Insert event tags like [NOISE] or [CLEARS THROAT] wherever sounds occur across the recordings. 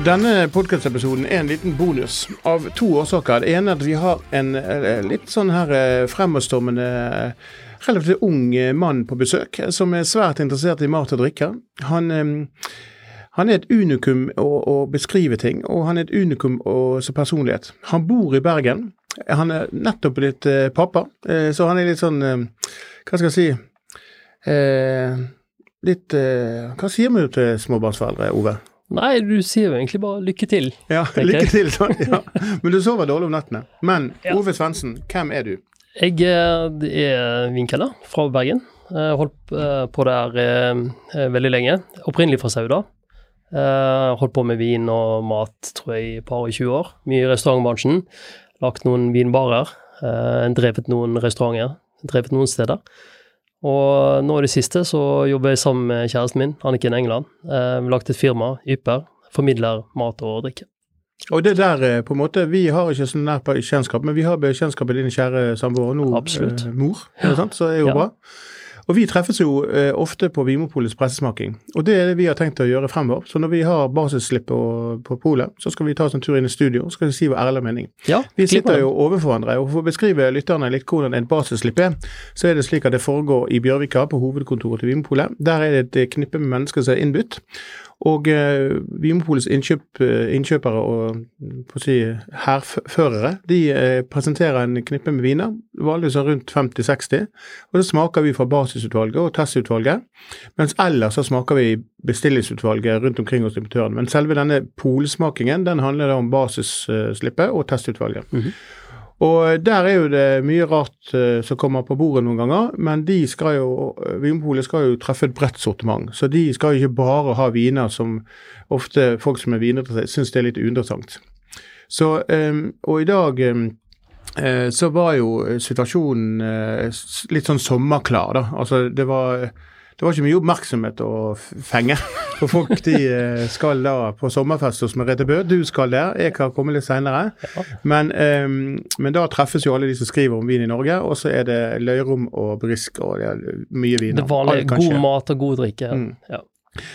Denne podkastepisoden er en liten bonus av to årsaker. Det ene er at vi har en eh, litt sånn her eh, fremadstormende, eh, relativt ung mann på besøk, som er svært interessert i mat og drikke. Han, han er et unikum å, å beskrive ting, og han er et unikum som personlighet. Han bor i Bergen. Han er nettopp blitt pappa, så han er litt sånn Hva skal jeg si Litt Hva sier man til småbarnsforeldre, Ove? Nei, du sier jo egentlig bare lykke til. Ja, tenker lykke til. Sånn, ja. [LAUGHS] Men du sover dårlig om nettene. Men Ja. Ove Svendsen, hvem er du? Jeg eh, er vinkeller fra Bergen. Jeg holdt eh, på der eh, veldig lenge. Opprinnelig fra Sauda. Eh, Holdt på med vin og mat, tror jeg, i et par og 20 år. Mye i restaurantbransjen. Lagt noen vinbarer. eh, Drevet noen restauranter. Drevet noen steder. Og nå i det siste så jobber jeg sammen med kjæresten min, Anniken Engeland. Eh, lagt et firma, Ypper. Formidler mat og drikke. Og det der, eh, på en måte, Vi har ikke så nær bekjentskap, men vi har bekjentskap med din kjære samboer, nå Absolutt. eh, mor. ja. sant? Så det er jo Ja. bra. Og vi treffes jo eh, ofte på Vinmonopolets pressesmaking, og det er det vi har tenkt å gjøre fremover. Så når vi har basisslipp på, på polet, så skal vi ta oss en tur inn i studio og skal vi si vår ærlige mening. Ja, Vi sitter jo overfor hverandre, og for å beskrive lytterne litt hvordan et basisslipp er, så er det slik at det foregår i Bjørvika, på hovedkontoret til Vimopolet. Der er det et knippe med mennesker som er innbudt. Og eh, Vinmonopolets innkjøp, eh, innkjøpere og si, hærførere de eh, presenterer en knippe med viner, vanligvis rundt 50-60. Og så smaker vi fra basisutvalget og testutvalget, mens ellers så smaker vi bestillingsutvalget rundt omkring hos importøren. Men selve denne polsmakingen den handler da om basisslippet og testutvalget. Og der er jo det mye rart eh, som kommer på bordet noen ganger, men de skal jo, Vinmopolet skal jo treffe et bredt sortiment. Så de skal jo ikke bare ha viner som ofte folk som er vininteressert syns det er litt uinteressant. Så, eh, og i dag eh, eh, så var jo situasjonen eh, litt sånn sommerklar, da. Altså det var det var ikke mye oppmerksomhet å fenge. [LAUGHS] For folk de eh, skal da på sommerfest hos Merete Bø. Du skal der, jeg kan komme litt seinere. Men, eh, men da treffes jo alle de som skriver om vin i Norge, og så er det løyrom og brisk og det mye viner. Det var skje. god mat og god drikke. Mm. Ja.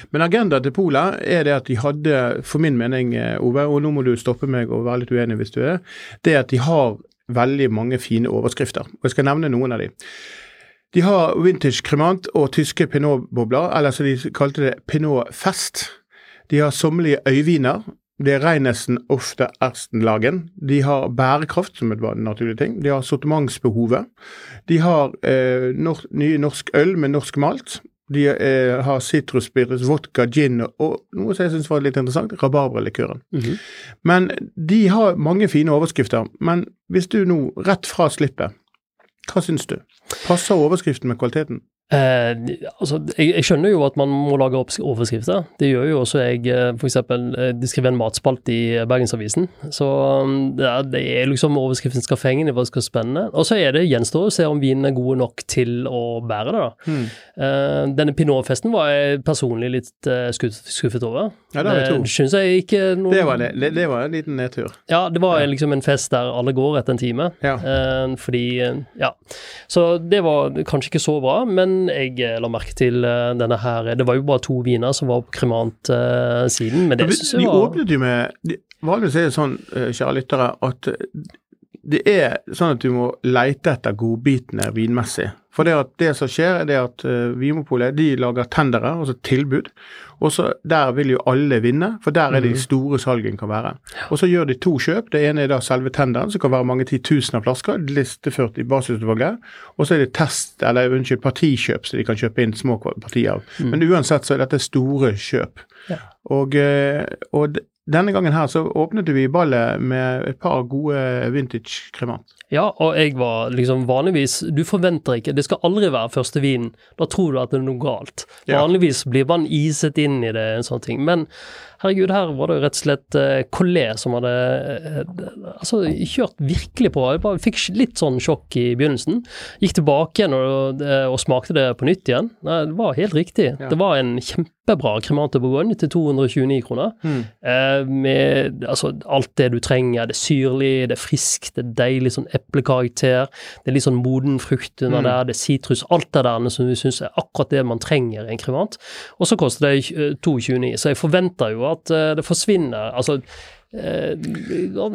Men agendaen til Polet er det at de hadde, for min mening, eh, Ove, og nå må du stoppe meg og være litt uenig hvis du er, det at de har veldig mange fine overskrifter. Og jeg skal nevne noen av de. De har vintage kremant og tyske pinot-bobler, eller som de kalte det, pinot fest. De har sommerlige øyviner. Det er Reinessen ofte Erstenlagen. De har bærekraft som et naturlig ting. De har sortimentsbehovet. De har eh, nor ny norsk øl med norsk malt. De eh, har sitrusspirus, vodka, gin og, noe som jeg syns var litt interessant, rabarbralikøren. Mhm. Men de har mange fine overskrifter. Men hvis du nå, rett fra slippet, hva syns du? Passer overskriften med kvaliteten? Eh, altså, jeg, jeg skjønner jo at man må lage overskrifter. Det gjør jo også jeg, F.eks. for eksempel. eh, De skriver en matspalt i Bergensavisen. Så ja, det er, liksom overskriften skal fenge, det skal spenne. Og så er det gjenstår å se om vinen er gode nok til å bære det, da. Hmm. Eh, denne pinotfesten var jeg personlig litt eh, skuff, skuffet over. Ja, det. Det syns jeg ikke noen... Det var, det, det, var en liten nedtur. Ja, det var liksom en fest der alle går etter en time. Ja. Eh, fordi eh, Ja. Så det var kanskje ikke så bra, men jeg eh, la merke til eh, denne her. Det var jo bare to viner som var på kremantsiden, men det vi, syns jeg var De åpnet jo med Vanligvis er det sånn, eh, kjære lyttere, at eh, det er sånn at du må leite etter godbitene vinmessig. For det, at det som skjer, er det at uh, Vinmonopolet de lager tendere, altså tilbud. Og så Der vil jo alle vinne, for der er de store salgene kan være. Og så gjør de to kjøp. Det ene er da selve tenderen, som kan være mange titusener flasker, listeført i basisutvalget. Og så er det test, eller unnskyld, partikjøp, så de kan kjøpe inn små partier. av. Men uansett så er dette store kjøp. Ja. Og, eh, og denne gangen her så åpnet vi ballet med et par gode vintage kremant. Ja, og jeg var liksom vanligvis Du forventer ikke Det skal aldri være første vinen. Da tror du at det er noe galt. Vanligvis blir man iset inn i det, en sånn ting. Men herregud, her var det jo rett og slett Collé Collet som hadde eh, altså kjørt virkelig på. Jeg bare fikk litt sånn sjokk i begynnelsen. Gikk tilbake igjen og, eh, og smakte det på nytt igjen. Det var helt riktig. Ja. Det var en kjempebra Cremante Bourgogne til 229 kroner. Eh, med altså, alt det du trenger. Det er syrlig, det er friskt, det er deilig sånn eplekarakter. Det er litt sånn moden frukt under Mm. der, det er sitrus. Alt det der som vi syns er akkurat det man trenger i en kremant. Og så koster det eh, 229, så jeg forventer jo at eh, det forsvinner. Altså,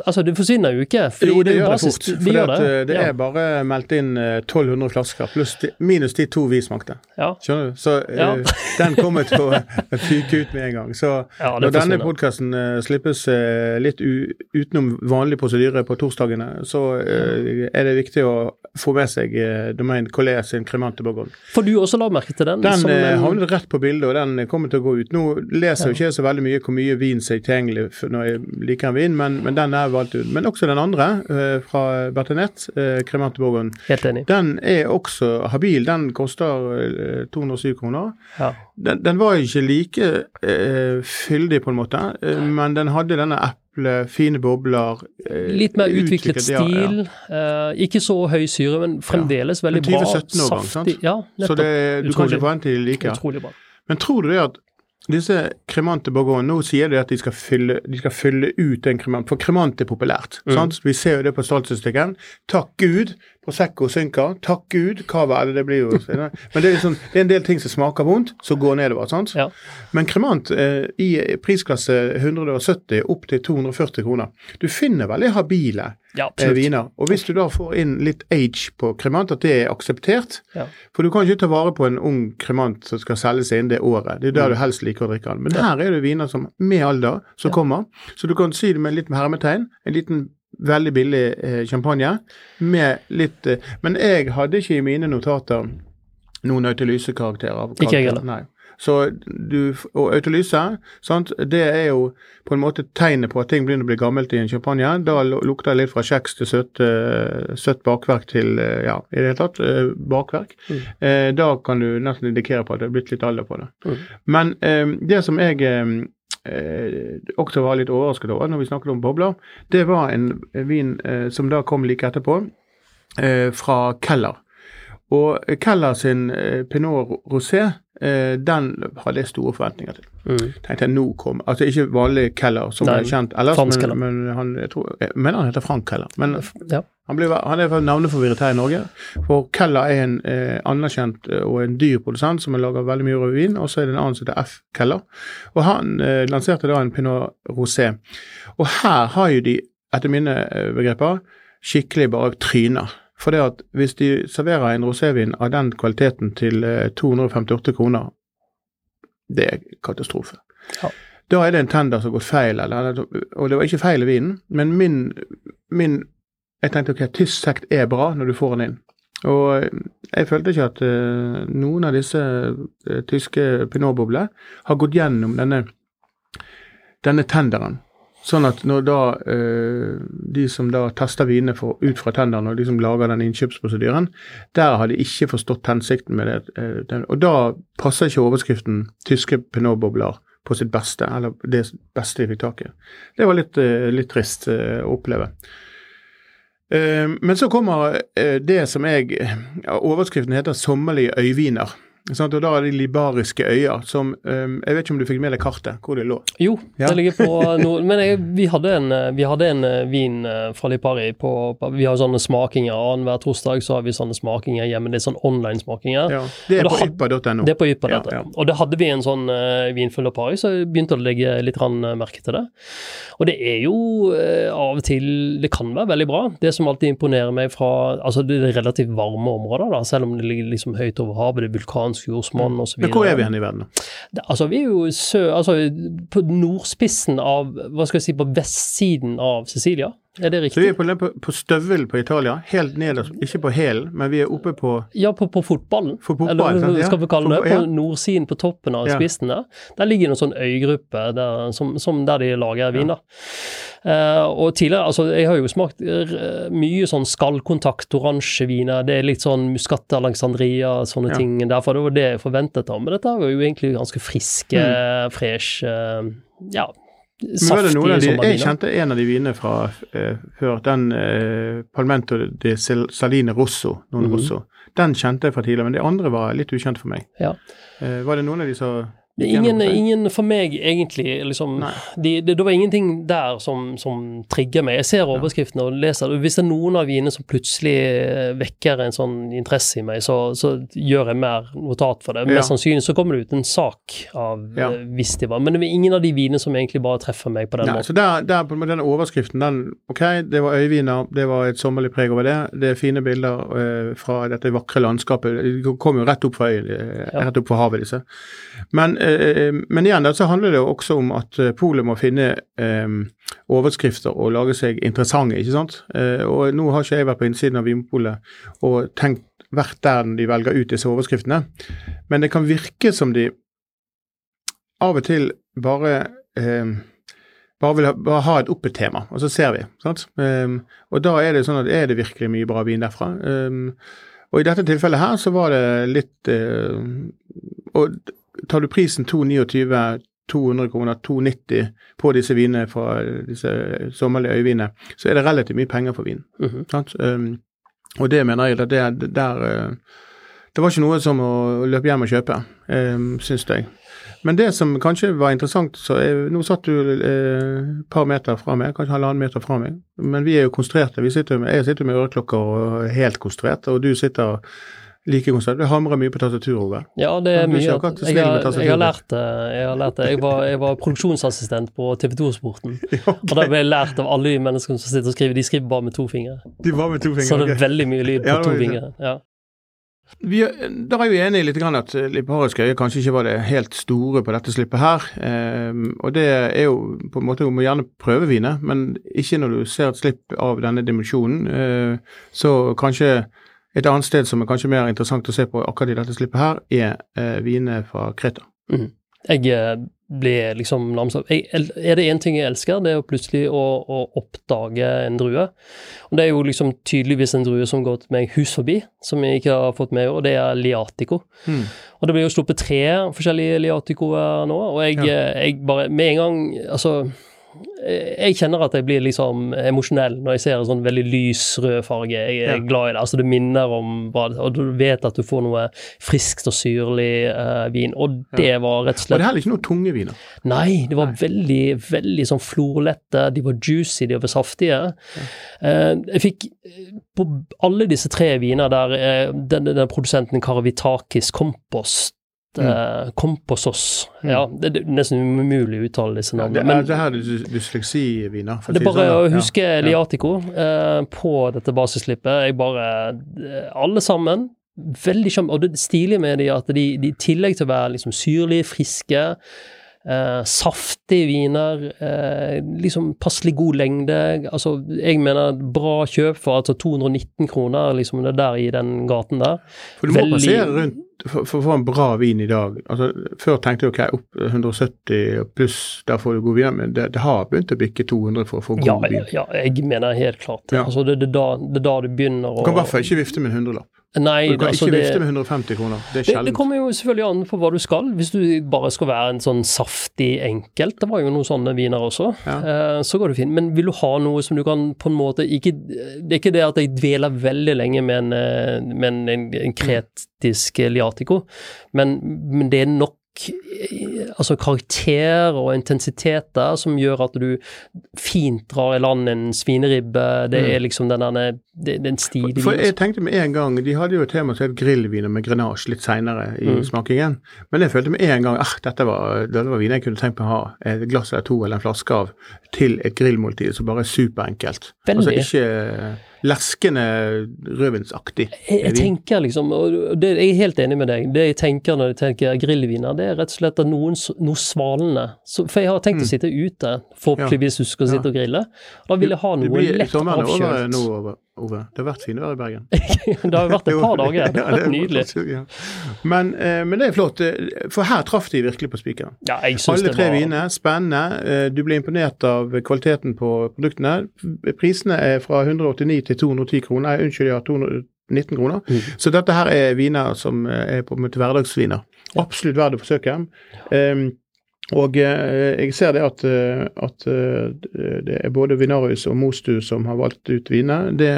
altså det forsvinner jo ikke. Jo, det det gjør det fort. For det, det. det ja. er bare meldt inn eh, 1200 flasker, pluss de, minus de to vi smakte. Ja. Skjønner du? Så eh, Ja. [LAUGHS] den kommer til å [LAUGHS] fyke ut med en gang. Så når denne podkasten slippes eh, litt utenom vanlig prosedyre på torsdagene, så eh, er det viktig å få med seg Domain Collet sin Cremante Bourgogne. For du også la merke til den? Den eh, en- havnet rett på bildet, og den kommer til å gå ut. Nå leser jo ikke jeg så veldig mye hvor mye vin som er tilgjengelig når jeg liker en vin, men, men den er valgt ut. Men også den andre, eh, fra Bertinett, uh, Cremante enig. Den er også habil. Den koster eh, 207 kroner. Ja. Den, den var ikke like uh, fyldig, på en måte, uh, men den hadde denne eple, fine bobler. eh, Litt mer utviklet ja, ja. stil. eh, ikke så høy syre, men fremdeles veldig bra. 2017-årgang, sant? Ja, Så det, du kan ikke forvente de like. Men tror du det at disse kremante borgerne nå sier de at de skal fylle, de skal fylle ut en kremant, for kremant er populært. Mm. sant? Vi ser jo det på statistikken. Takk Gud, Prosecco synker. Takk Gud, Cava eller det blir jo [LAUGHS] Men det er, sånn, det er en del ting som smaker vondt, som går nedover. sant? Ja. Men kremant eh, i prisklasse 170 opp til 240 kroner. Du finner veldig habile Ja, eh, viner. Og hvis du da får inn litt age på kremant, at det er akseptert Ja. For du kan ikke ta vare på en ung kremant som skal selge seg inn det året. Det er Mm. der du helst liker å drikke den. Men her er det viner som med alder som kommer. Så du kan si det med litt med hermetegn. En liten veldig billig eh, champagne med litt eh, Men jeg hadde ikke i mine notater noen autolysekarakter av Ikke jeg heller. Så du, og autolyse, sant, det er jo på en måte tegnet på at ting begynner å bli gammelt i en champagne. Da lukter det litt fra kjeks til søtt, eh, søtt bakverk til eh, ja, i det hele tatt bakverk. bakverk. Eh, da kan du nesten indikere på at det er blitt litt alder på det. Men eh, det som jeg eh, eh, også var litt overrasket over når vi snakket om bobler, det var en vin eh, som da kom like etterpå, eh, fra Keller. Og Keller sin eh, Pinot Rosé, eh, den hadde jeg store forventninger til. Mm. Tenkte jeg nå kom Altså ikke vanlig Keller, som Nei, er kjent ellers, men, men han, jeg tror, jeg mener han heter Frank Keller. Men Ja. han, ble, han er navneforvirret her i Norge. For Keller er en eh, anerkjent eh, og en dyr produsent som har laget veldig mye rødvin. Og så er det en annen som heter F. Keller. Og han eh, lanserte da en Pinot Rosé. Og her har jo de, etter mine eh, begreper, skikkelig bare tryner. For det at hvis de serverer en rosévin av den kvaliteten til eh, 258 kroner, det er katastrofe. Ja. Da er det en tender som har gått feil, eller, og det var ikke feil i vinen, men min, min Jeg tenkte ok, tysk sekt er bra når du får den inn. Og jeg følte ikke at uh, noen av disse uh, tyske pinotboblene har gått gjennom denne, denne tenderen. Sånn at når da eh, de som da tester vinene ut fra tenderen og de som lager den innkjøpsprosedyren, der har de ikke forstått hensikten med det. eh, og da passer ikke overskriften 'tyske pinotbobler' på sitt beste, eller det beste de fikk tak i. Det var litt, eh, litt trist å oppleve. Men så kommer det som jeg Overskriften heter 'sommerlige øyviner'. Og da er det libariske øyer, som um, Jeg vet ikke om du fikk med deg kartet, hvor det lå? Jo, Ja. det ligger på nord... Men jeg, vi hadde en, eh, vi hadde en eh, vin eh, fra Lipari på, Vi har sånne smakinger annenhver torsdag, så har vi sånne smakinger hjemme. Det er sånn online-smakinger. Ja. Det er på yppa.no. Det er på Yppa, dette. ja. Og da hadde vi en sånn uh, vin fra Lipari, så jeg begynte å legge litt merke til det. Og det er jo uh, av og til Det kan være veldig bra. Det som alltid imponerer meg fra Altså, det er relativt varme områder, da, selv om det ligger liksom høyt over havet, det er vulkansk jordsmonn osv. Men hvor er vi hen i verden? da? Altså, vi er jo sø... Altså, på nordspissen av Hva skal jeg si, på vestsiden av Sicilia. Er det riktig? Så vi er på, på, på støvelen på Italia, helt nederst, ikke på hælen, men vi er oppe på Ja, på, på fotballen. For fotball, Eller hva skal vi kalle det? På nordsiden, på toppen av Ja. spissen der. Der ligger det en sånn øygruppe der, som, som der de lager vin, da. Og tidligere, altså jeg har jo smakt eh, mye sånn skallkontakt, oransje viner. Det er litt sånn Muscat Alexandria, sånne Ja. ting. Derfor det var det jeg forventet da. Men dette var jo egentlig ganske friske, Mm. fresh, eh, ja, saftige noen de, Jeg kjente en av de vinene fra eh, før, den eh, Palmento de Saline Rosso, non Mhm. Rosso. Den kjente jeg fra tidligere, men de andre var litt ukjent for meg. Ja. Eh, var det noen av de som Det er ingen, ingen for meg, egentlig. liksom, Nei. de, det, det var ingenting der som, som trigger meg. Jeg ser overskriftene og leser det. Hvis det er noen av vinene som plutselig eh, vekker en sånn interesse i meg, så, så gjør jeg mer notat for det. Ja. Mest sannsynlig så kommer det ut en sak av Ja. eh, hvis de var Men det er ingen av de vinene som egentlig bare treffer meg på den Nei, måten. så der, der den overskriften, den Ok, det var øyviner, det var et sommerlig preg over det. Det er fine bilder eh, fra dette vakre landskapet. De kom jo rett opp fra, Ja. rett opp fra havet, disse. Men, eh, men igjen, så handler det jo også om at eh, polet må finne eh, overskrifter og lage seg interessante, ikke sant. Eh, og nå har ikke jeg vært på innsiden av Vinmopolet og tenkt hvert der de velger ut disse overskriftene, men det kan virke som de av og til bare eh, bare vil ha, bare ha et oppe tema, og så ser vi. sant? Um, og da er det sånn at er det virkelig mye bra vin derfra. Um, og i dette tilfellet her så var det litt uh, Og tar du prisen 229, 200 kroner, 290 på disse vinene fra disse sommerlige øyvinene, så er det relativt mye penger for vin. Uh -huh. Um, og det mener jeg at det, det der uh, Det var ikke noe som å løpe hjem og kjøpe, um, syns jeg. Men det som kanskje var interessant så er, Nå satt du et eh, par meter fra meg, kanskje halvannen meter fra meg. Men vi er jo konstruerte. Vi sitter med, jeg sitter med øreklokker og er helt konstruert, og du sitter like konstant. Det hamrer mye på tastaturet. Ja, det er mye Jeg, jeg, jeg har lært det. Jeg, har lært det. Jeg, var, jeg var produksjonsassistent på TV 2-sporten. [LAUGHS] Og da ble jeg lært av alle de menneskene som sitter og skriver. De skriver bare med to fingre. De var med to fingre. Så det er veldig mye lyd på Ja, to fingre. Ja. Vi, der er vi enige litt grann at Liparisk øye kanskje ikke var det helt store på dette slippet her. Um, og det er jo på en måte Du må gjerne prøve vine, men ikke når du ser et slipp av denne dimensjonen. Uh, så kanskje et annet sted som er kanskje mer interessant å se på akkurat i dette slippet her, er eh, vinene fra Kreta. Jeg blir liksom nærmest Er det én ting jeg elsker, det er jo plutselig å, å oppdage en drue. Og det er jo liksom tydeligvis en drue som går meg hus forbi, som jeg ikke har fått med, og det er liatico. Mm. Og det blir jo sluppet tre forskjellige liaticoer nå, og jeg, Ja. eh, jeg bare Med en gang Altså eh, jeg kjenner at jeg blir liksom emosjonell når jeg ser en sånn veldig lys rød farge. Jeg er Ja. glad i det. Altså det minner om hva Og du vet at du får noe friskt og syrlig uh, vin. Og det var rett og slett Og det er heller ikke noen tunge viner. Nei, de var veldig, veldig sånn florlette. De var juicy, de var saftige. Eh, jeg fikk eh, på alle disse tre viner der eh, den, den produsenten Karavitakis Kompost eh, Komposos. Ja, det, det er nesten umulig å uttale disse Ja, navnene. det, er, det her er dys- dysleksiviner. det er bare sånn, å huske Ja, ja. Liatico eh, på dette basisslippet. Jeg bare eh, Alle sammen. Veldig sjarmerende. Og det stilige med de at de, de i tillegg til å være liksom syrlige, friske, eh, saftige viner, eh, liksom passelig god lengde Altså, jeg mener bra kjøp for altså 219 kroner, liksom det er der i den gaten der. For du må Veldig- passere rundt for, for å få en bra vin i dag. Altså, før tenkte jeg ok, opp 170 pluss, der får du god vin, men det, det har begynt å bikke 200 for å få god Ja, vin. ja, jeg mener helt klart. Ja. Altså, det, er da, det det du begynner å Du kan i hvert fall ikke vifte med en hundrelapp. Nei, Du kan altså ikke det, vifte med 150 kroner. Det er det, det kommer jo selvfølgelig an på hva du skal. Hvis du bare skal være en sånn saftig enkelt, det var jo noen sånne viner også, Ja. eh, så går det fint. Men vil du ha noe som du kan på en måte ikke Det er ikke det at jeg dveler veldig lenge med en, eh, med en, en, en kretisk liatico, men, men det er nok altså karakter og intensitet der som gjør at du fint drar i land en svineribbe. Det er liksom den der den stilige Mm. For jeg tenkte med en gang, De hadde jo et tema som het grillviner med grenasje litt seinere i Mm. smakingen. Men jeg følte med en gang at dette var, dette var viner jeg kunne tenkt meg å ha et glass eller to eller en flaske av til et grillmåltid som bare er superenkelt. Altså ikke leskende rødvinsaktig. Jeg, jeg tenker liksom, og det, jeg er helt enig med deg, det jeg tenker når jeg tenker grillviner, det er rett og slett at noen, noe svalende. Så, for jeg har tenkt å sitte ute, forhåpentligvis du skal Mm. Ja. sitte og grille. Da vil jeg ha noe lett avkjølt. Ove. Det har vært finvær i Bergen. [LAUGHS] det har vært et par dager, [LAUGHS] det har vært nydelig. Men, eh, men det er flott, for her traff de virkelig på spikeren. Ja, Alle tre var viner, spennende. Eh, Du ble imponert av kvaliteten på produktene. Prisene er fra 189 til 210 kroner. Nei, Unnskyld, ja, 219 kroner. Mm. Så dette her er viner som eh, er på en måte hverdagsviner. Absolutt verdt å forsøke. Um, og eh, jeg ser det at, eh, at eh, det er både Vinarius og Mostu som har valgt ut viner. Det,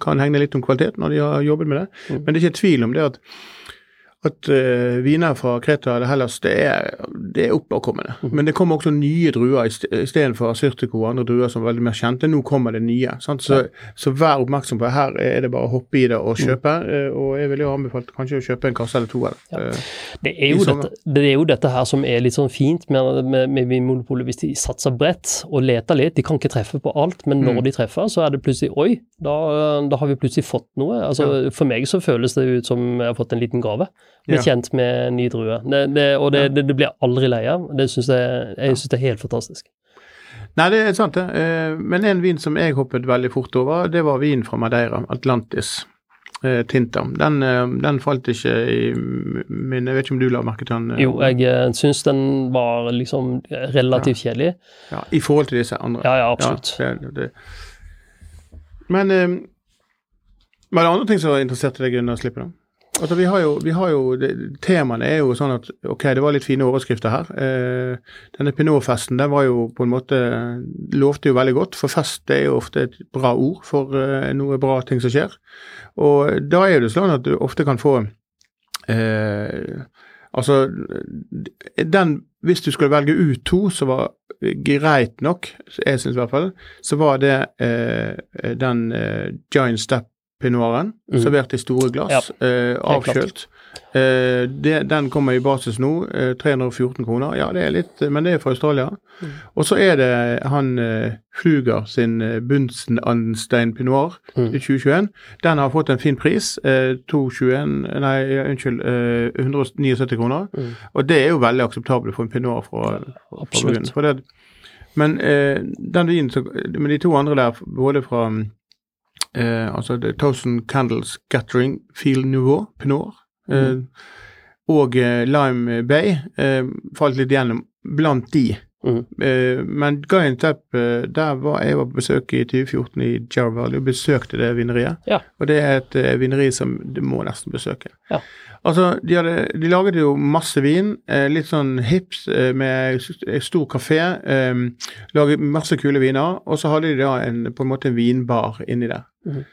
kan hegne litt om kvalitet når de har jobbet med det, Mm. men det er ikke tvil om det at at uh, viner fra Kreta eller Hellas, det er, det er oppakommende. Mm. Men det kommer også nye druer ist- istedenfor Syrtico og andre druer som er veldig mer kjente. Nå kommer det nye. Sant? Så, så vær oppmerksom på det. Her er det bare å hoppe i det og kjøpe. Mm. og jeg ville jo anbefalt kanskje å kjøpe en kasse eller to. Eller. Mhm. Ja. Eh, Det er, jo dette, det er jo dette her som er litt sånn fint med, med, med Vinmonopolet, hvis de satser bredt og leter litt. De kan ikke treffe på alt, men når Mm. de treffer, så er det plutselig Oi, da, da har vi plutselig fått noe. Altså, For meg så føles det ut som jeg har fått en liten gave. Blitt Ja. kjent med en ny drue. Det, det, og det, det, det blir jeg aldri lei av. Det synes jeg, jeg syns det er helt fantastisk. Nei, det er sant det. Eh, men en vin som jeg hoppet veldig fort over, det var vin fra Madeira, Atlantis. Tintam. Tinta. Den, eh, den falt ikke i min Jeg vet ikke om du la merke til den? eh, Jo, jeg eh, syns den var liksom relativt kjedelig. Ja, I forhold til disse andre. Ja, ja, absolutt. Ja, det, det. Men eh, var det andre ting som interesserte deg under slippet? da? Altså, vi har jo, vi har jo det, Temaene er jo sånn at ok, det var litt fine overskrifter her. Eh, denne Pinot-festen den var jo på en måte lovte jo veldig godt, for fest er jo ofte et bra ord for eh, noe bra ting som skjer. Og da er det sånn at du ofte kan få eh, Altså, den Hvis du skulle velge ut to som var greit nok, jeg syns i hvert fall, så var det eh, den eh, Giant Step Pinoiren, mm. servert i store glass, eh, avkjølt. Eh, det, den kommer i basis nå, eh, 314 kroner. Ja, det er litt, men det er fra Australia. Mm. Og så er det han eh, Fluger sin eh, Bunsenanstein Pinot Mm. i 2021. Den har fått en fin pris. Eh, 221 Nei, ja, unnskyld. Eh, 179 kroner. Mm. Og det er jo veldig akseptabelt for en Pinot fra, fra absolutt. Burgund. Det, men eh, den vinen, så- men de to andre der, både fra eh, altså The Thousand Candles Gathering Field Nouveau Pinot eh, og eh, Lime Bay eh, falt litt gjennom blant de. Mm. Eh, men Guyan Step, eh, der var jeg var på besøk i 2014 i Jarrow og besøkte det vineriet. Ja. Og det er et vineri som du må nesten besøke. Ja. Altså, de, hadde, de laget jo masse vin, eh, litt sånn hips eh, med stor kafé. Eh, laget masse kule viner, og så hadde de da en, på en måte en vinbar inni der. Mm.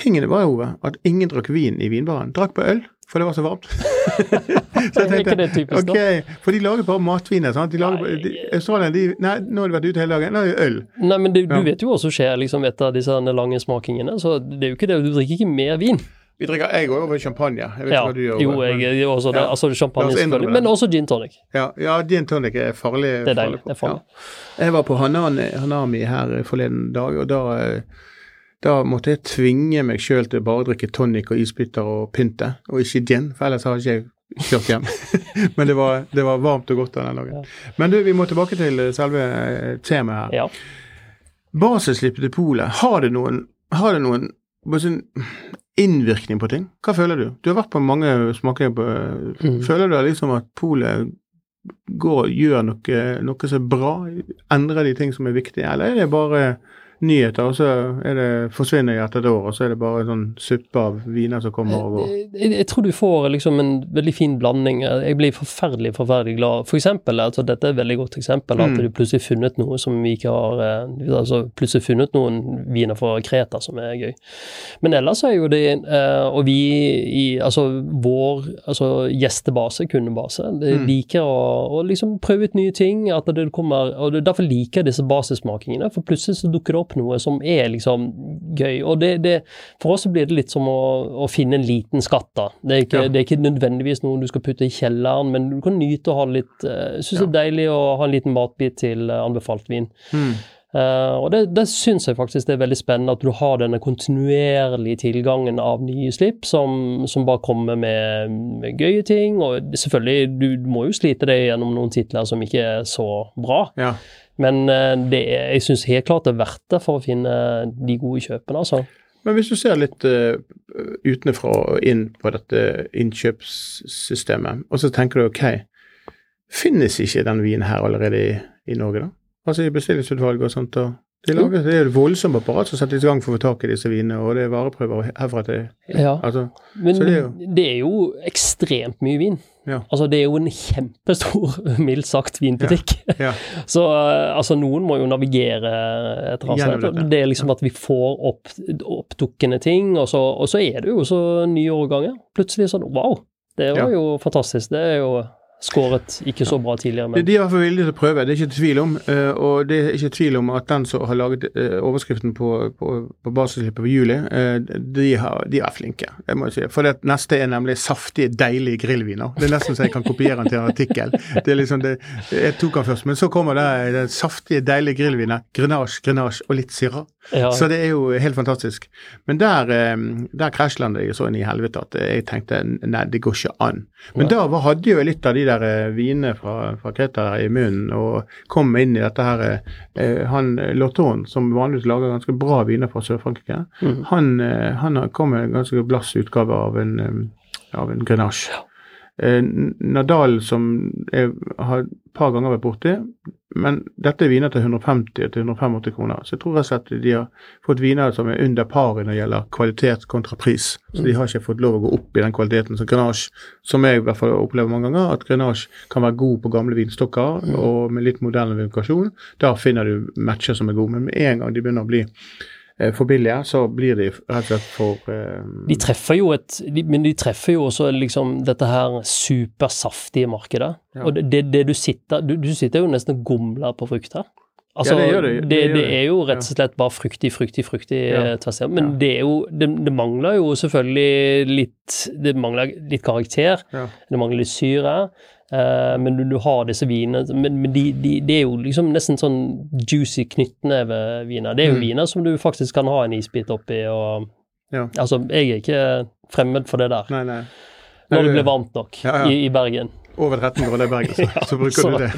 Tingene var jo at ingen drakk vin i vinbaren. Drakk på øl, for det var så varmt. [LAUGHS] så Er ikke det typisk, da? ok, For de lager bare matviner. sant? De lager, Nei. de, Australia, de, nei, nå har de vært ute hele dagen. Nå er det øl. Nei, men det, Ja. du vet jo hva som skjer liksom etter disse lange smakingene, så det er jo ikke det, du drikker ikke mer vin. Vi drikker, Jeg går over champagne. Jeg vet Ja, hva du gjør. jo, jeg, men- også det, Ja. altså champagne selvfølgelig, men også gin tonic. Ja, ja, gin tonic er farlig. Det er deilig, farlig det er farlig. Ja. Jeg var på Hanani, Hanami her forleden dag, og da, eh, da måtte jeg tvinge meg sjøl til å bare drikke tonic og isbiter og pynte, og ikke gin, for ellers hadde ikke jeg kjørt hjem. [LAUGHS] Men det var, det var varmt og godt den dagen. Men du, vi må tilbake til selve eh, temaet her. Ja. Basislippet til polet, har det noen, har det noen innvirkning på ting? Hva føler du? Du har vært på mange smaker. på Mm. Føler du liksom at polet går gjør noe, noe som er bra? Endrer de ting som er viktige, eller er det bare nyheter, og så er det, forsvinner de etter et år, og så er det bare en sånn suppe av viner som kommer og går. Jeg, jeg, jeg tror du får liksom en veldig fin blanding. Jeg blir forferdelig, forferdelig glad. For eksempel, altså dette er et veldig godt eksempel, at Mm. du plutselig funnet noe som vi ikke har eh, altså Plutselig funnet noen viner fra Kreta som er gøy. Men ellers er jo det eh, Og vi i altså vår altså gjestebase, kundebase, Mm. liker å, å liksom prøve ut nye ting. at det kommer, og Derfor liker jeg disse basismakingene, for plutselig så dukker det opp noe som er liksom gøy. og det, det For oss blir det litt som å, å finne en liten skatt. da. Det er, ikke, Ja. det er ikke nødvendigvis noe du skal putte i kjelleren, men du kan nyte å ha litt Jeg Syns det er deilig å ha en liten matbit til eh, anbefalt vin. Mm. Eh, og det, det syns jeg faktisk det er veldig spennende, at du har denne kontinuerlige tilgangen av nye slipp som, som bare kommer med, med gøye ting. Og selvfølgelig, du, du må jo slite deg gjennom noen titler som ikke er så bra. Ja. Men uh, det jeg syns helt klart det er verdt det for å finne de gode kjøpene, altså. Men hvis du ser litt uh, utenfra og inn på dette innkjøpssystemet, og så tenker du ok, finnes ikke den vinen her allerede i, i Norge, da? Altså i bestillingsutvalget og sånt. og de lager, Det er et voldsomt apparat som settes i gang for å få tak i disse vinene, og det er vareprøver herfra til Ja. altså, Men Så det er jo- det er jo ekstremt mye vin. Ja. Altså Det er jo en kjempestor, [LAUGHS] mildt sagt, vinbutikk. Ja. [LAUGHS] Så eh, altså noen må jo navigere et eller annet sted. Det er liksom at vi får opp oppdukkende ting, og så, og så er det jo så nye årganger. Plutselig sånn wow, det var jo fantastisk. Det er jo skåret ikke så bra tidligere, men de er i hvert fall villige til å prøve, det er ikke tvil om. eh, og det er ikke tvil om at den som har laget eh, overskriften på, på, på basisslippet på juli, eh, de, har, de er flinke. det må jeg si. For det neste er nemlig saftige, deilige grillviner. Det er nesten så jeg kan kopiere den til en artikkel. Det er liksom det, Jeg tok den først, men så kommer det, det saftige, deilige grillviner. Grenache, grenache og litt syrah. Ja, Så det er jo helt fantastisk. Men der, eh, der krasjlandet jeg så inn i helvete at jeg tenkte nei, det går ikke an. Men da hadde jo jeg litt av de der eh, vinene fra, fra Kreta i munnen og kom inn i dette her eh, Han Lotton, som vanligvis lager ganske bra viner fra Sør-Frankrike, mm. han, han kom med en ganske blass utgave av en, av en Grenache. Eh, Nadal, som jeg har et par ganger vært borti, men dette er viner til 150-185 kroner. Så jeg tror rett og slett de har fått viner som er under paret når det gjelder kvalitet kontra pris. Så de har ikke fått lov å gå opp i den kvaliteten som Grenache, som jeg i hvert fall opplever mange ganger, at Grenache kan være god på gamle vinstokker, og med litt moderne vindikasjon. Da finner du matcher som er gode. Men med en gang de begynner å bli for billige, så blir de rett og slett for eh, De treffer jo et de, Men de treffer jo også liksom dette her supersaftige markedet. Ja. Og det, det, det du sitter du, du sitter jo nesten og gomler på frukt her. Altså, Ja, det gjør det. det, Det det, det. er jo rett og slett bare fruktig, fruktig, fruktig Ja. ja. tvers igjennom. Men Ja. det er jo det, det mangler jo selvfølgelig litt Det mangler litt karakter. Det mangler litt syre. Uh, men du, du har disse vinene Men, men de, de, de er jo liksom nesten sånn juicy knyttneveviner. Det er jo Mm. viner som du faktisk kan ha en isbit oppi og Ja. Altså, jeg er ikke fremmed for det der. Nei, nei. Når det blir varmt nok. I, i Bergen. Over 13 grader i Bergen, så, [LAUGHS] så bruker så du det.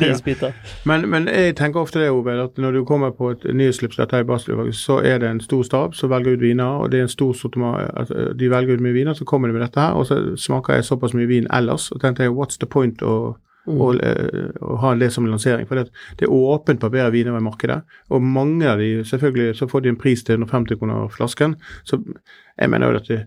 Ja. Men, men jeg tenker ofte det, Obed, at når du kommer på et nyhetsslipp dette i Baselutvalget, så er det en stor stab som velger ut viner, og det er en stor sortiment altså, De velger ut mye viner, så kommer de med dette her, og så smaker jeg såpass mye vin ellers, og tenkte jeg what's the point å, å, eh, å ha det som lansering? For det, det er åpent på bedre viner i markedet, og mange av de, selvfølgelig, så får de en pris til 150 kroner flasken, så jeg mener jo at det,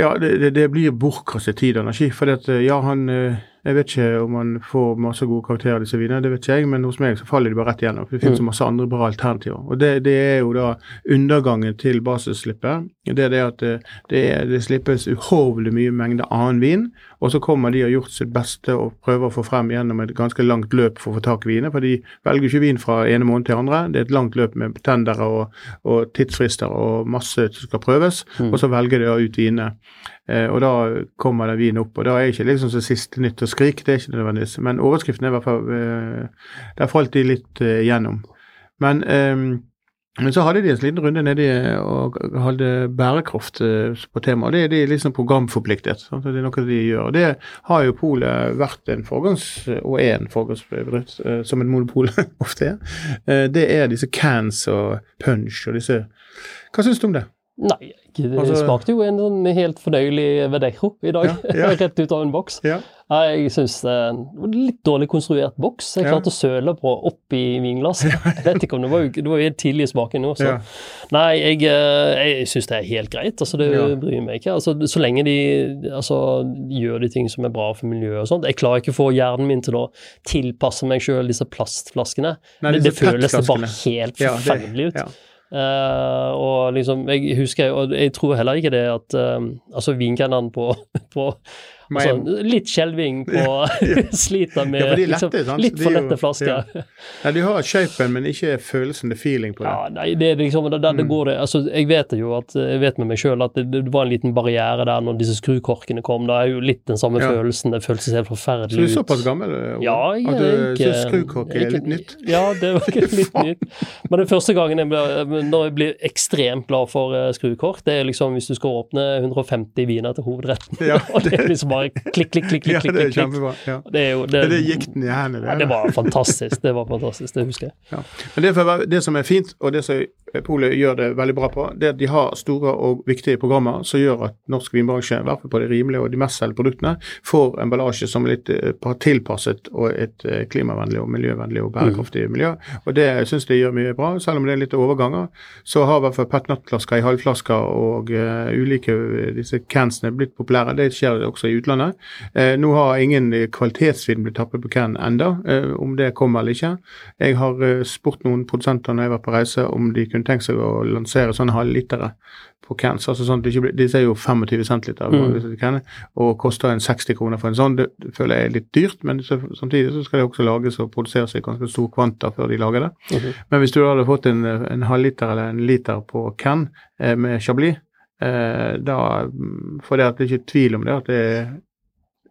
ja, det, det, blir bortkastet tid og energi. For at, ja, han eh, Jeg vet ikke om han får masse gode karakterer, disse vinene, det vet ikke jeg, men hos meg så faller de bare rett igjennom. For det finnes så masse andre bra alternativer. Og det, det er jo da undergangen til basisslippet. Det er det at det, det, det slippes uhorvelig mye mengde annen vin, og så kommer de og har gjort sitt beste og prøver å få frem gjennom et ganske langt løp for å få tak i viner. For de velger ikke vin fra ene måned til andre. Det er et langt løp med tendere og, og tidsfrister og masse som skal prøves, og så velger de ut vinene. Eh, og da kommer det vin opp, og da er ikke liksom så siste nytt og skrik, det er ikke nødvendigvis. Men overskriften er i hvert fall eh, Der falt de litt eh, gjennom. Men, men så hadde de en liten runde nedi og hadde bærekraft på temaet. Det er de liksom programforpliktet. Sant? Det er noe de gjør. Og det har jo Polet vært en forgangs- og er en foregangsbedrift, eh, som et monopol [LAUGHS] ofte er. Det er disse cans og punch og disse Hva syns du om det? Nei, det Altså- smakte jo en sånn helt fornøyelig Verdejo i dag. Ja, ja. [LAUGHS] Rett ut av en boks. Ja. Jeg syns det var en litt dårlig konstruert boks. Jeg klarte å søle på oppi vinglasset. Jeg vet ikke om det var det var helt tidlig i smaken nå, så. Nei, jeg, eh, jeg syns det er helt greit. Altså, det bryr meg ikke. Altså, så lenge de altså, gjør de ting som er bra for miljøet og sånt. Jeg klarer ikke å få hjernen min til å tilpasse meg sjøl disse plastflaskene. Nei, det, det føles bare helt forferdelig ut. Eh, og liksom, jeg husker, og jeg tror heller ikke det at uh, altså vinkennene på, [LAUGHS] på altså, Litt skjelving på [LAUGHS] [LAUGHS] Sliter med Ja, lette, liksom, litt for lette flasker. ja. Nei, de har shapen, men ikke følelsen, det feeling på det. Ja, nei, det er liksom, det Mm. går det, altså Jeg vet jo at, jeg vet med meg sjøl at det, det var en liten barriere der når disse skrukorkene kom. Det er jo litt den samme Ja. følelsen. Det føltes helt Så du forferdelig er ut. såpass gammel, Ole? Ja, jeg At du syns skrukork er litt nytt? Ja, det var ikke litt nytt. [LAUGHS] Men det første gangen jeg ble, når jeg blir ekstremt glad for uh, skrukork, det er liksom hvis du skal åpne 150 viner til hovedretten. Ja, og det er liksom bare klikk, klikk, klikk, klikk, klikk. det klikk. Ja. Det er jo det, Det gikk den i hendene. ja, det var fantastisk. Det var fantastisk, det husker jeg. Ja. Men det, det som er fint, og det som Polet gjør det veldig bra på, det er at de har store og viktige programmer som gjør at norsk vinbransje, i hvert fall på de rimelige og de mest selgte produktene, får emballasje som er litt eh, tilpasset og et eh, klimavennlig og miljøvennlig og bærekraftig miljø. Og det syns de gjør mye bra, selv om det er litt overganger. Så har i hvert fall petnatflasker i halvflasker og uh, ulike disse cansene blitt populære. Det skjer også i utlandet. Eh, nå har ingen eh, kvalitetsvin blitt tappet på can enda, eh, om det kommer eller ikke. Jeg har eh, spurt noen produsenter når jeg var på reise om de kunne tenkt seg å lansere sånne halvlitere på cans. altså sånn Disse er jo 25 centiliter Mm. og koster en 60 kroner for en sånn. Det, det føler jeg er litt dyrt, men så, samtidig så skal det også lages og produseres i ganske stor kvanta før de lager det. Mhm. Men hvis du hadde fått en, en halvliter eller en liter på can eh, med Chablis, eh, da For det at det er ikke tvil om det, at det er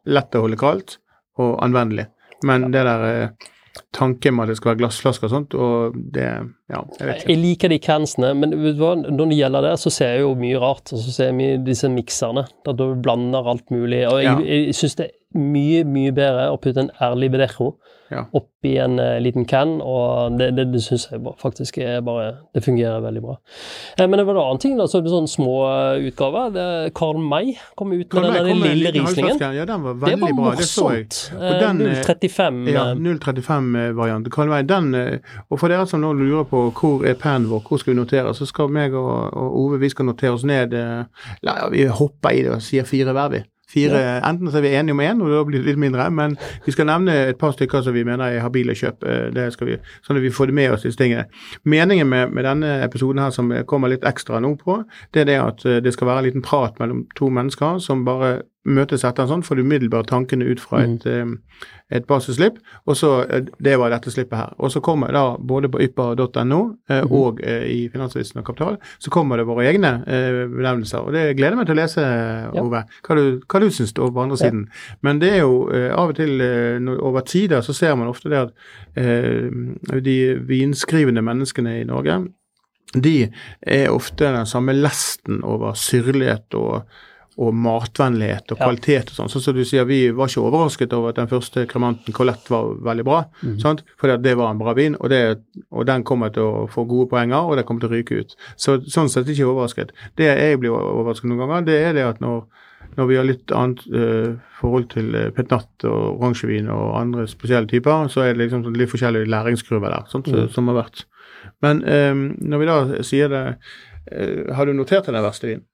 lett å holde kaldt og anvendelig. Men det der eh, tanken med at det skal være glassflasker og sånt, og det Ja, jeg vet ikke. Jeg liker de cansene, men når det gjelder det, så ser jeg jo mye rart. Og så ser jeg mye disse mikserne, der du blander alt mulig. Og jeg, Ja. jeg syns det er mye, mye bedre å putte en ærlig Bedejo Ja. oppi en uh, liten can, og det, det, det syns jeg bare, faktisk er bare Det fungerer veldig bra. Eh, men det var en annen ting, da, så sånne små uh, utgaver. Det- Karl May kom ut med den lille rislingen. Ja, den var Det veldig var bra. Det så jeg. morsomt. Og den, Eh, eh, 035 Ja, eh, 035-variant. Karl May, den, og for dere som nå lurer på hvor er pennen vår, hvor skal vi notere, så skal meg og, og Ove vi skal notere oss ned La, ja, Vi hopper i det og sier fire hver, vi. Fire, Enten så er vi enige om én, og da blir det litt mindre, men vi skal nevne et par stykker som vi mener er habile kjøp. eh, Det skal vi, sånn at vi får det med oss, disse tingene. Meningen med, med denne episoden her som kommer litt ekstra nå på, det er det at eh, det skal være en liten prat mellom to mennesker som bare møtes etter en sånn, får du umiddelbart tankene ut fra et, mm. et basisslipp, og så eh, Det var dette slippet her. Og så kommer da både på ypper.no eh, og eh, i Finansavisen og Kapital, så kommer det våre egne eh, benevnelser. Og det gleder meg til å lese, Ove, hva du, hva du syns på andre Ja. siden. Men det er jo eh, av og til eh, over tider så ser man ofte det at eh, de vinskrivende menneskene i Norge, de er ofte den samme lesten over syrlighet og og matvennlighet og kvalitet og sånn. Sånn som du sier, vi var ikke overrasket over at den første kremanten Colette var veldig bra, sant? fordi at det var en bra vin, og, det, og den kommer til å få gode poenger, og det kommer til å ryke ut. Så sånn sett ikke overrasket. Det jeg blir overrasket noen ganger, det er det at når, når vi har litt annet uh, forhold til uh, petnat og oransjevin og andre spesielle typer, så er det liksom sånn litt forskjellige læringskurver der, sånt, som har vært. Men um, når vi da sier det, uh, har du notert deg den verste vinen?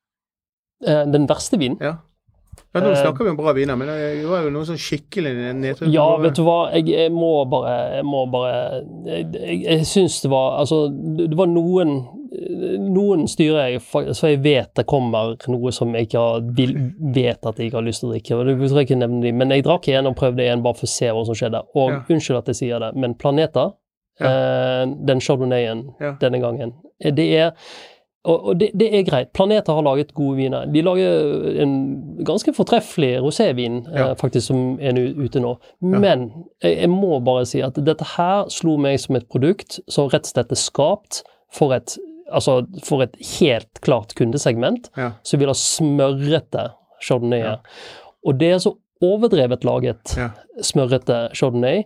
Eh, Den verste vinen Ja. ja nå Eh, snakker vi om bra viner, men det var jo noe sånn skikkelig nedtur. Ja, vet du hva, jeg, jeg må bare Jeg må bare Jeg, jeg, jeg syns det var Altså, det var noen Noen styrer jeg så jeg vet det kommer noe som jeg ikke har, vil, vet at jeg ikke har lyst til å drikke. og tror jeg ikke nevne de, Men jeg drakk en og prøvde en bare for å se hva som skjedde. Og Ja. unnskyld at jeg sier det, men Planeta, eh, den chardonnayen Ja. denne gangen, eh, det er og, og det, det er greit. Planeter har laget gode viner. De lager en ganske fortreffelig rosévin Ja. eh, faktisk som er nu- ute nå. Men jeg, jeg må bare si at dette her slo meg som et produkt som rett og slett er skapt for et, altså for et helt klart kundesegment Ja. som vil ha smørrete chardonnayer. Og det er så overdrevet laget Ja. smørrete chardonnay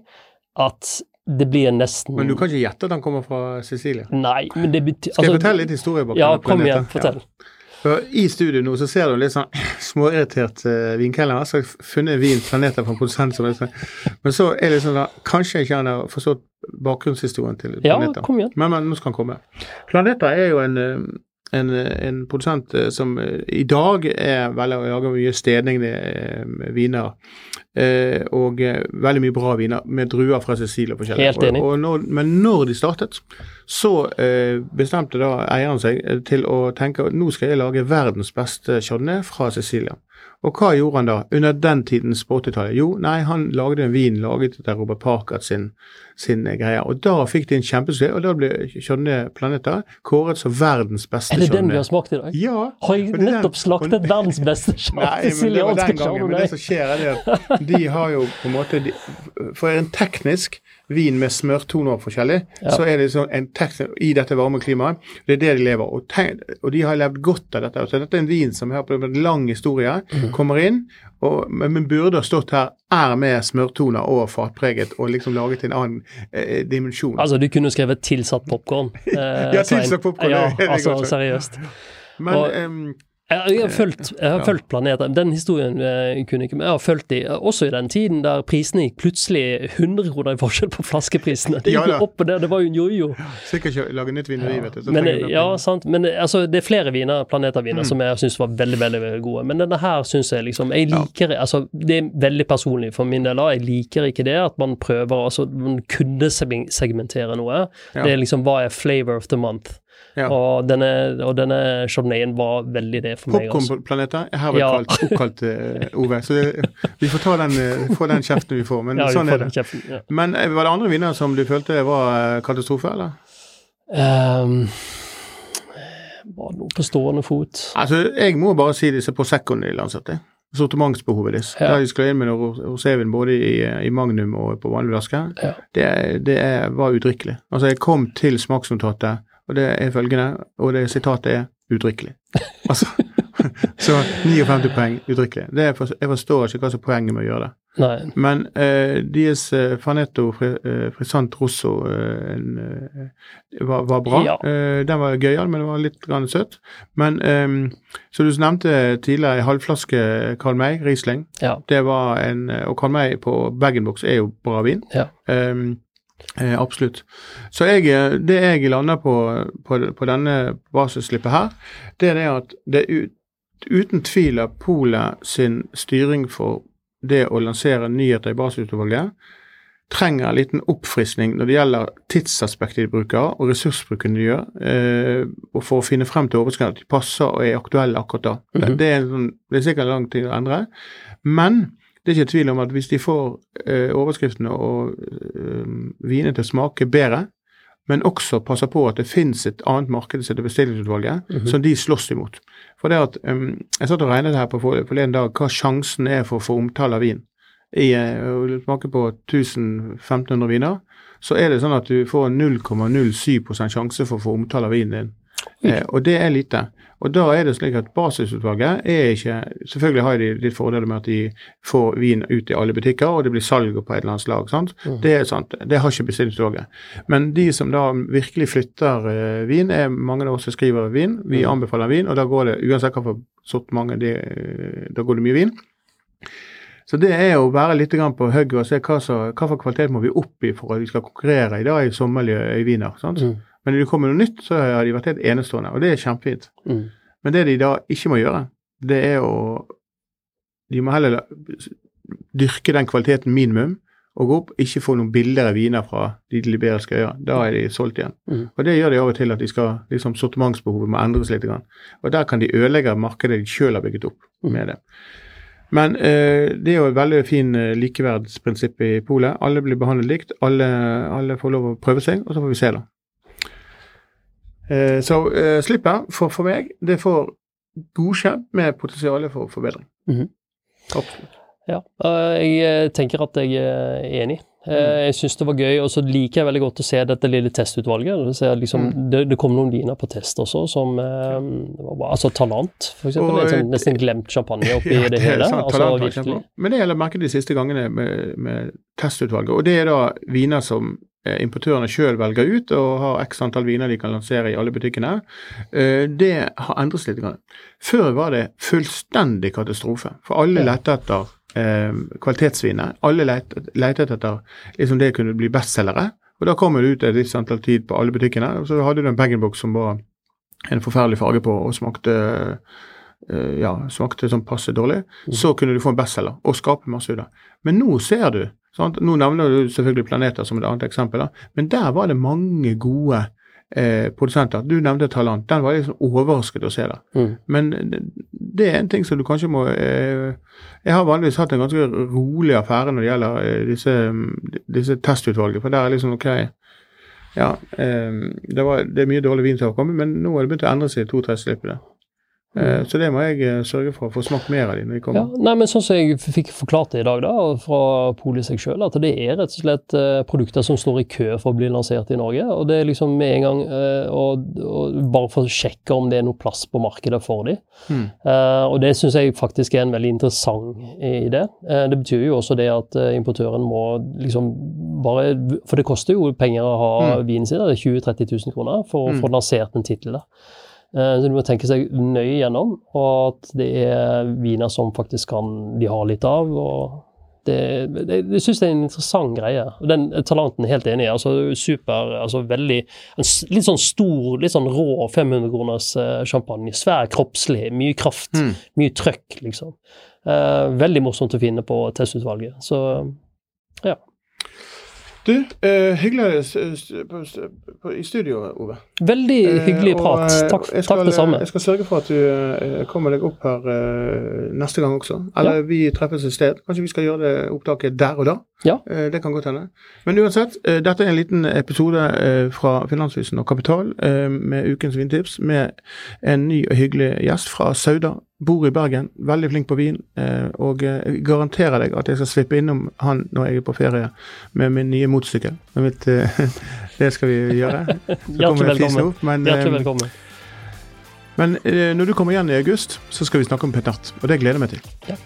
at det blir nesten Men du kan ikke gjette at han kommer fra Sicilia. Nei, men det betyr Skal jeg fortelle litt historie bak Ja, kom igjen, fortell. Ja. For I studio nå så ser du litt sånn [CLEARS THROAT] småirritert uh, vinkelner. Jeg har funnet vin, planeter fra produsent som er sånn. Men så er det sånn da, kanskje ikke han har forstått bakgrunnshistorien til Ja, kom igjen. Men, men nå skal han komme. Planeter er jo en, eh, en, en produsent eh, som eh, i dag er veldig å lage mye stedende eh, viner. Eh, og veldig mye bra viner med druer fra Sicilia. forskjellig. Helt enig. Og, og når, men når de startet, så eh, bestemte da eieren seg til å tenke at nå skal jeg lage verdens beste chardonnay fra Sicilia. Og hva gjorde han da, under den tidens på 80-tallet? Jo, nei, han lagde en vin laget etter Robert Parkert sin, sin greie. Og da fikk de en kjempesuksess, og da ble Chardonnay Planeter kåret som verdens beste Er det den vi har smakt i dag? Ja. Har jeg nettopp slaktet og- verdens beste Nei, men det var den gangen. Men det som skjer, er det at de har jo på en måte de, For en teknisk vin med smørtoner forskjellig, så er det sånn en tekst i dette varme klimaet. Det er det de lever og, tenk, og de har levd godt av dette. Så dette er en vin som har en lang historie, mm. kommer inn, og, men, burde ha stått her, er med smørtoner og fatpreget og liksom laget en annen eh, dimensjon. Altså, du kunne skrevet 'tilsatt popkorn'. [LAUGHS] Eh, Ja, tilsatt popcorn, Ja, altså, seriøst. men og- em, Jeg, har fulgt, jeg har fulgt planeter. Den historien jeg kunne ikke, jeg har fulgt de eh, også i den tiden der prisene gikk plutselig 100 kroner i forskjell på flaskeprisene. Det gikk jo opp og ned, det var jo en jojo. sikkert ikke lage nytt vineri, vet du. Men, ja, sant. Men eh, altså, det er flere viner, planeterviner Mm. som jeg syns var veldig veldig, gode. Men denne her syns jeg liksom Jeg liker altså, Det er veldig personlig for min del. da. Jeg liker ikke det at man prøver altså, Man kunne segmentere noe. Ja. Det er liksom hva er flavor of the month? Ja. Og denne, og denne chardonnayen var veldig det for meg. Altså. Popkornplaneter er herved Ja. kalt, oppkalt uh, Ove. Så det, vi får ta den, uh, få den kjeften vi får, men [LAUGHS] Ja, vi sånn er det. kjeften, ja. Men eh, var det andre vinner som du følte var katastrofe, eller? Um, var det noe på stående fot? Altså, jeg må bare si disse Proseccoene de lanserte. Sortimentsbehovet deres. Ja. Da de skal inn med rosévin både i, i Magnum og på vanlig flaske, det, det er, var udrikkelig. Altså, jeg kom til smaksnotatet, og det er følgende, og det sitatet er udrikkelig. Altså, [LAUGHS] så 59 poeng er jeg forstår ikke hva som er poenget med å gjøre det. Nei. Men eh, deres eh, Fanetto eh, Frisant Rosso eh, en, eh, var, var bra. Ja. Eh, den var gøyal, men den var litt grann søt. Men eh, så du nevnte tidligere en halvflaske Carl May Riesling. Ja. Det var en eh, Og Carl May på bag-in-box er jo bra vin. Ja. Eh, absolutt. Så jeg, det jeg lander på, på, på denne basisslippet her, det er det at det er ut, uten tvil av Polet sin styring for det å lansere nyheter i basisutvalget trenger en liten oppfriskning når det gjelder tidsaspektet de bruker, og ressursbruken de gjør, eh, og for å finne frem til overskrifter at de passer og er aktuelle akkurat da. det, det, er sånn, det er sikkert lang tid å endre, men det er ikke tvil om at hvis de får eh, overskriftene og eh, vinene til å smake bedre, men også passer på at det finnes et annet marked som heter bestillingsutvalget, som de slåss imot. For det at, um, Jeg satt og regnet her på for- forleden dag hva sjansen er for å få omtale av vin. I å smake på 1500 viner, så er det sånn at du får 0,07 sjanse for å få omtale av vinen din. Eh, og det er lite. Og da er det slik at basisutvalget er ikke Selvfølgelig har de litt fordeler med at de får vin ut i alle butikker, og det blir salg på et eller annet slag. sant? Det er sant. Det har ikke bestillingsutvalget. Men de som da virkelig flytter eh, vin, er mange av oss som skriver vin. Vi anbefaler vin, og da går det uansett hva for mange, det, eh, da går det mye vin. Så det er å være litt grann på hugget og se hva, så, hva for kvalitet må vi opp i for at vi skal konkurrere i dag i sommerlige i viner. sant? Mm. Men når det kommer noe nytt, så har de vært helt enestående, og det er kjempefint. Mm. Men det de da ikke må gjøre, det er å De må heller dyrke den kvaliteten minimum og gå opp, ikke få noen billigere viner fra de liberiske øyer. Da er de solgt igjen. Mm. Og det gjør de av og til at de skal, liksom sortimentsbehovet må endres litt. Grann. Og der kan de ødelegge markedet de selv har bygget opp med det. Men eh, det er jo et veldig fin eh, likeverdsprinsipp i polet. Alle blir behandlet likt, alle, alle får lov å prøve seg, og så får vi se, da. Eh, så eh, slippet for, for meg, det får godkjent med potensial for forbedring. Mhm. Absolutt. Ja, øh, jeg tenker at jeg er enig. Eh, Jeg syns det var gøy, og så liker jeg veldig godt å se dette lille testutvalget. Liksom, det, det kom noen viner på test også, som eh, det var. Altså Talant, for eksempel. Og- sånn, nesten glemt champagne oppi [LAUGHS] Ja, det, det hele. sant. Altså. Men det gjelder merket de siste gangene med, med testutvalget, og det er da viner som eh, importørene sjøl velger ut og har x antall viner de kan lansere i alle butikkene, eh, det har endret seg litt. Før var det fullstendig katastrofe. For alle lette etter kvalitetsvinene, kvalitetsviner. Alle lette, etter liksom det kunne bli bestselgere. Og da kom det ut et visst antall tid på alle butikkene. Og så hadde du en bag-in-box som var en forferdelig farge på og smakte eh, ja, smakte sånn passe dårlig, så kunne du få en bestselger og skape masse ut av. Men nå ser du sant? Nå nevner du selvfølgelig Planeter som et annet eksempel, da. men der var det mange gode eh, produsenter. Du nevnte Talant. Den var jeg liksom overrasket å se der. Mm. Men det- det er en ting som du kanskje må eh, Jeg har vanligvis hatt en ganske rolig affære når det gjelder eh, disse, disse testutvalgene, for der er liksom OK Ja, eh, det, var, det er mye dårlig vin som har kommet, men nå har det begynt å endre seg i to-tre slippene. Eh, så det må jeg eh, sørge for å få smakt mer av de når de Ja, kommer. nei, men sånn som jeg fikk forklart det i dag, da, fra Poli seg sjøl, at det er rett og slett eh, produkter som står i kø for å bli lansert i Norge. Og det er liksom med en gang eh, og, og Bare for å sjekke om det er noe plass på markedet for dem. Mm. Uh, og det syns jeg faktisk er en veldig interessant idé. Uh, det betyr jo også det at eh, importøren må liksom bare For det koster jo penger å ha Mm. vinen sin, det er 20 000-30 000 kroner, for å Mm. få lansert en tittel der. Eh, Så du må tenke seg nøye gjennom, og at det er viner som faktisk kan de har litt av. og det, det, Jeg syns det er en interessant greie. og Den talanten er helt enig i. altså Super, altså veldig en Litt sånn stor, litt sånn rå 500 kroners eh, champagne. Svær, kroppslig, mye kraft, Mm. mye trøkk, liksom. Eh, veldig morsomt å finne på testutvalget. Så ja. Du, eh, hyggelig i studio, Ove. Veldig Eh, hyggelig prat. eh, Takk, skal, takk det samme. Jeg skal sørge for at du eh, kommer deg opp her eh, neste gang også. Eller vi treffes et sted. Kanskje vi skal gjøre det opptaket der og da. Ja. Eh, det kan godt hende. Men uansett, eh, dette er en liten episode eh, fra Finansvisen og Kapital eh, med ukens vintips med en ny og hyggelig gjest fra Sauda. Bor i Bergen, veldig flink på vin, eh, og eh, jeg garanterer deg at jeg skal slippe innom han når jeg er på ferie med min nye motorsykkel. Eh, [LAUGHS] det skal vi gjøre. Hjertelig velkommen. men, Hjertelig velkommen. men når du kommer igjen i august, så skal vi snakke om Petnat, og det gleder jeg meg til. Ja.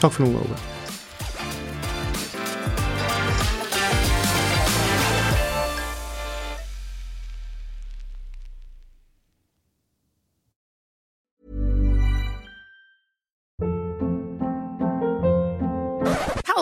Takk for nå, Ove.